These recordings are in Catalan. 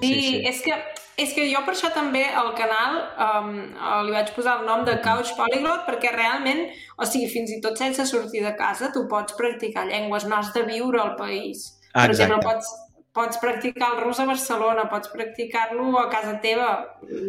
sí, sí. És, que, és que jo per això també al canal um, li vaig posar el nom de Couch Polyglot perquè realment, o sigui, fins i tot sense sortir de casa tu pots practicar llengües, no has de viure al país. Per Exacte. exemple, pots, pots practicar el rus a Barcelona, pots practicar-lo a casa teva.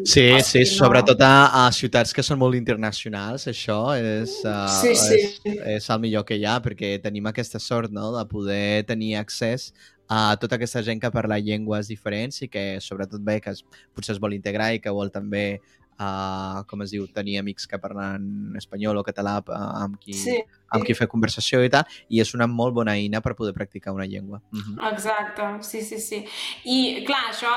Sí, sí, no. sobretot a, a ciutats que són molt internacionals, això és, uh, sí, sí. és, és el millor que hi ha, perquè tenim aquesta sort no? de poder tenir accés a tota aquesta gent que parla llengües diferents i que sobretot bé que es, potser es vol integrar i que vol també uh, com es diu, tenir amics que parlen espanyol o català uh, amb qui, sí, amb qui fer conversació i tal, i és una molt bona eina per poder practicar una llengua. Uh -huh. Exacte, sí, sí, sí. I, clar, això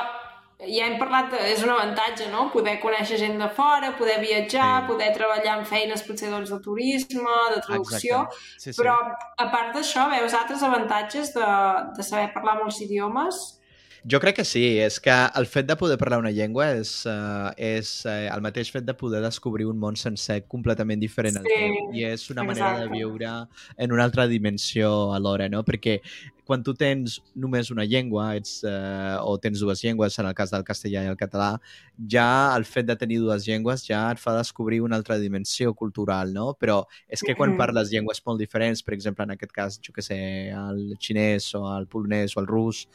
ja hem parlat, és un avantatge, no? Poder conèixer gent de fora, poder viatjar, sí. poder treballar en feines potser doncs, de turisme, de traducció, sí, sí. però a part d'això veus altres avantatges de, de saber parlar molts idiomes? Jo crec que sí, és que el fet de poder parlar una llengua és, uh, és uh, el mateix fet de poder descobrir un món sencer completament diferent sí, i és una exacte. manera de viure en una altra dimensió alhora, no? Perquè quan tu tens només una llengua ets, uh, o tens dues llengües, en el cas del castellà i el català, ja el fet de tenir dues llengües ja et fa descobrir una altra dimensió cultural, no? Però és que quan parles llengües molt diferents, per exemple, en aquest cas, jo que sé, el xinès o el polonès o el rus,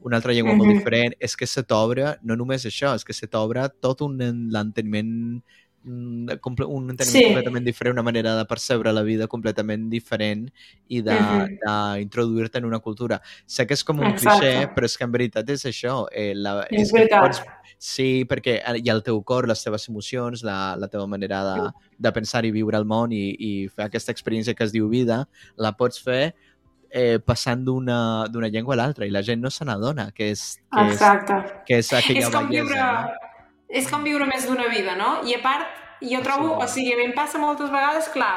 una altra llengua molt diferent, és que se t'obre, no només això, és que se t'obre tot un l'enteniment un enteniment sí. completament diferent, una manera de percebre la vida completament diferent i d'introduir-te en una cultura. Sé que és com un Exacte. cliché, però és que en veritat és això. Eh, la, és, és veritat. Pots, sí, perquè hi ha el teu cor, les teves emocions, la, la teva manera de, de pensar i viure el món i, i fer aquesta experiència que es diu vida, la pots fer eh, passant d'una llengua a l'altra i la gent no se n'adona que és, que Exacte. és, que és aquella és com bellesa. Viure, no? És com viure més d'una vida, no? I a part, jo trobo, sí. o sigui, a mi em passa moltes vegades, clar,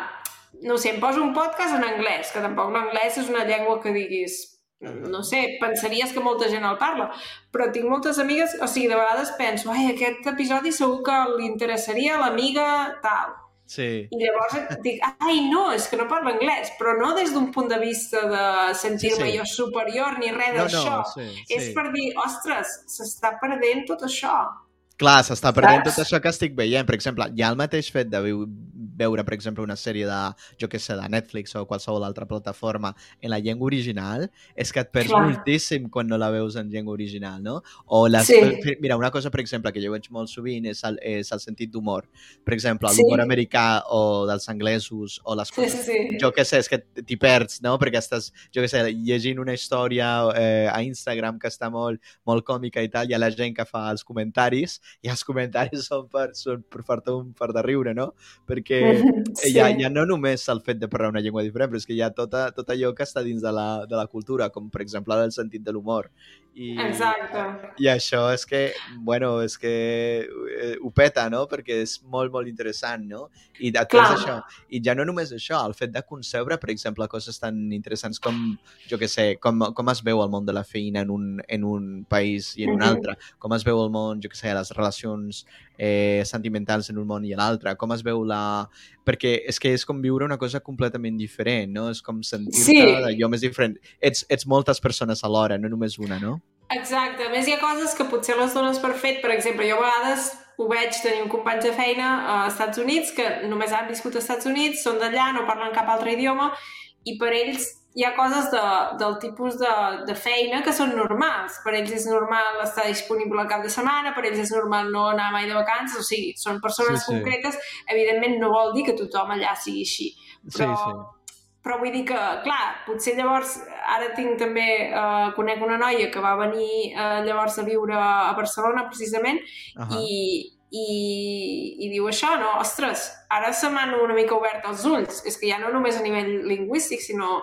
no sé, em poso un podcast en anglès, que tampoc l'anglès és una llengua que diguis, no sé, pensaries que molta gent el parla, però tinc moltes amigues, o sigui, de vegades penso, ai, aquest episodi segur que li interessaria a l'amiga tal, Sí. I llavors dic, ai, no, és que no parlo anglès, però no des d'un punt de vista de sentir-me sí, sí. jo superior ni res no, d'això. No, sí, sí. És per dir, ostres, s'està perdent tot això. Clar, s'està perdent tot això que estic veient. Per exemple, ja el mateix fet de veure, per exemple, una sèrie de, jo què sé, de Netflix o qualsevol altra plataforma en la llengua original, és que et perds Clar. moltíssim quan no la veus en llengua original, no? O les... Sí. Mira, una cosa, per exemple, que jo veig molt sovint és el, és el sentit d'humor. Per exemple, l'humor sí. americà o dels anglesos o les coses... Sí, sí, sí. Jo què sé, és que t'hi perds, no? Perquè estàs, jo què sé, llegint una història eh, a Instagram que està molt, molt còmica i tal, i a la gent que fa els comentaris i els comentaris són per, són per fer-te un per de riure, no? Perquè sí. ja, ja no només el fet de parlar una llengua diferent, però és que hi ha tota, tot allò que està dins de la, de la cultura, com per exemple el sentit de l'humor. I, Exacte. I això és que, bueno, és que eh, ho peta, no? Perquè és molt, molt interessant, no? I després això, i ja no només això, el fet de concebre, per exemple, coses tan interessants com, jo que sé, com, com es veu el món de la feina en un, en un país i en un altre, com es veu el món, jo que sé, les relacions eh, sentimentals en un món i en l'altre, com es veu la... Perquè és que és com viure una cosa completament diferent, no? És com sentir-te sí. d'allò més diferent. Ets, ets moltes persones alhora, no només una, no? Exacte. A més, hi ha coses que potser les dones per fet. Per exemple, jo a vegades ho veig tenir un company de feina als Estats Units que només han viscut als Estats Units, són d'allà, no parlen cap altre idioma, i per ells hi ha coses de, del tipus de, de feina que són normals. Per ells és normal estar disponible al cap de setmana, per ells és normal no anar mai de vacances, o sigui, són persones sí, sí. concretes. Evidentment no vol dir que tothom allà sigui així. Però, sí, sí. però vull dir que, clar, potser llavors, ara tinc també, eh, conec una noia que va venir eh, llavors a viure a Barcelona precisament uh -huh. i, i, i diu això, no? Ostres, ara se m'han una mica obert els ulls. És que ja no només a nivell lingüístic, sinó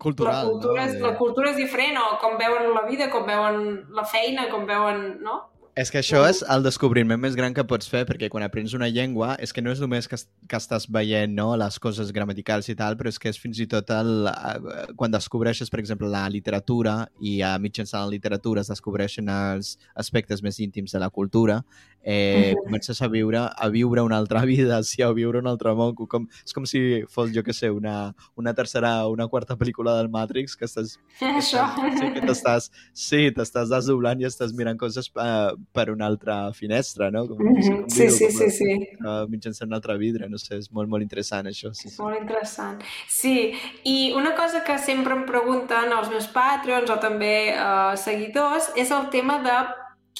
cultural, la cultura, no? és, la cultura és diferent, o com veuen la vida, com veuen la feina, com veuen, no? És que això és el descobriment més gran que pots fer, perquè quan aprens una llengua és que no és només que, que estàs veient no, les coses gramaticals i tal, però és que és fins i tot el, eh, quan descobreixes, per exemple, la literatura i a mitjançant la literatura es descobreixen els aspectes més íntims de la cultura, eh, comences a viure a viure una altra vida, sí, a viure un altre món. Com, és com si fos, jo que sé, una, una tercera o una quarta pel·lícula del Matrix que estàs... Això. Sí, que t'estàs sí, t'estàs desdoblant i estàs mirant coses uh, per una altra finestra, no? Com, mm -hmm. sí, vidre, sí, com, sí, sí. Uh, mitjançant un altre vidre, no sé, és molt, molt interessant això. Sí, sí. Molt interessant. Sí, i una cosa que sempre em pregunten els meus patrons o també uh, seguidors és el tema de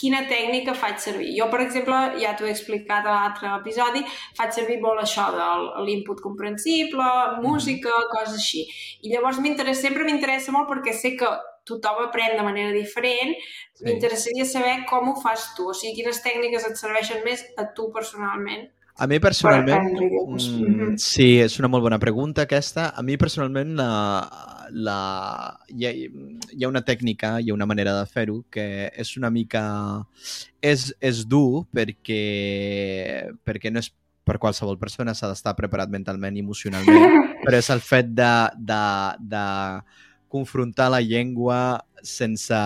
quina tècnica faig servir. Jo, per exemple, ja t'ho he explicat a l'altre episodi, faig servir molt això de l'input comprensible, música, coses així. I llavors m'interessa, sempre m'interessa molt perquè sé que tothom aprèn de manera diferent, sí. m'interessaria saber com ho fas tu, o sigui, quines tècniques et serveixen més a tu personalment. A mi personalment... Mm, sí, és una molt bona pregunta aquesta. A mi personalment la, la, hi, ha, hi ha una tècnica, hi ha una manera de fer-ho que és una mica... És, és dur perquè, perquè no és per qualsevol persona, s'ha d'estar preparat mentalment i emocionalment, però és el fet de, de, de confrontar la llengua sense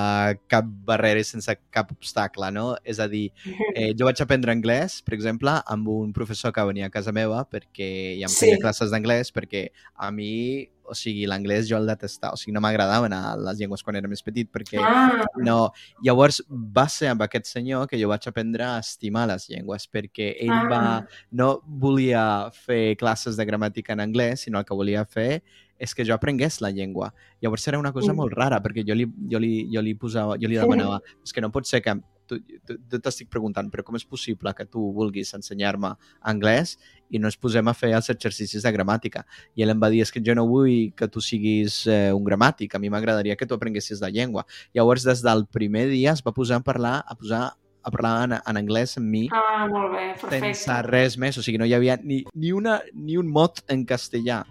cap barrera i sense cap obstacle, no? És a dir, eh, jo vaig aprendre anglès, per exemple, amb un professor que venia a casa meva perquè ja em feia sí. classes d'anglès, perquè a mi, o sigui, l'anglès jo el detestava, o sigui, no a les llengües quan era més petit, perquè ah. no... Llavors, va ser amb aquest senyor que jo vaig aprendre a estimar les llengües, perquè ell ah. va... no volia fer classes de gramàtica en anglès, sinó el que volia fer és que jo aprengués la llengua. Llavors era una cosa molt rara, perquè jo li, jo li, jo li, posava, jo li demanava, és que no pot ser que tu, tu, tu t'estic preguntant, però com és possible que tu vulguis ensenyar-me anglès i no ens posem a fer els exercicis de gramàtica? I ell em va dir, és que jo no vull que tu siguis eh, un gramàtic, a mi m'agradaria que tu aprenguessis la llengua. Llavors, des del primer dia es va posar a parlar, a posar a parlar en, en anglès amb mi. Ah, molt bé, perfecte. Sense res més, o sigui, no hi havia ni, ni, una, ni un mot en castellà.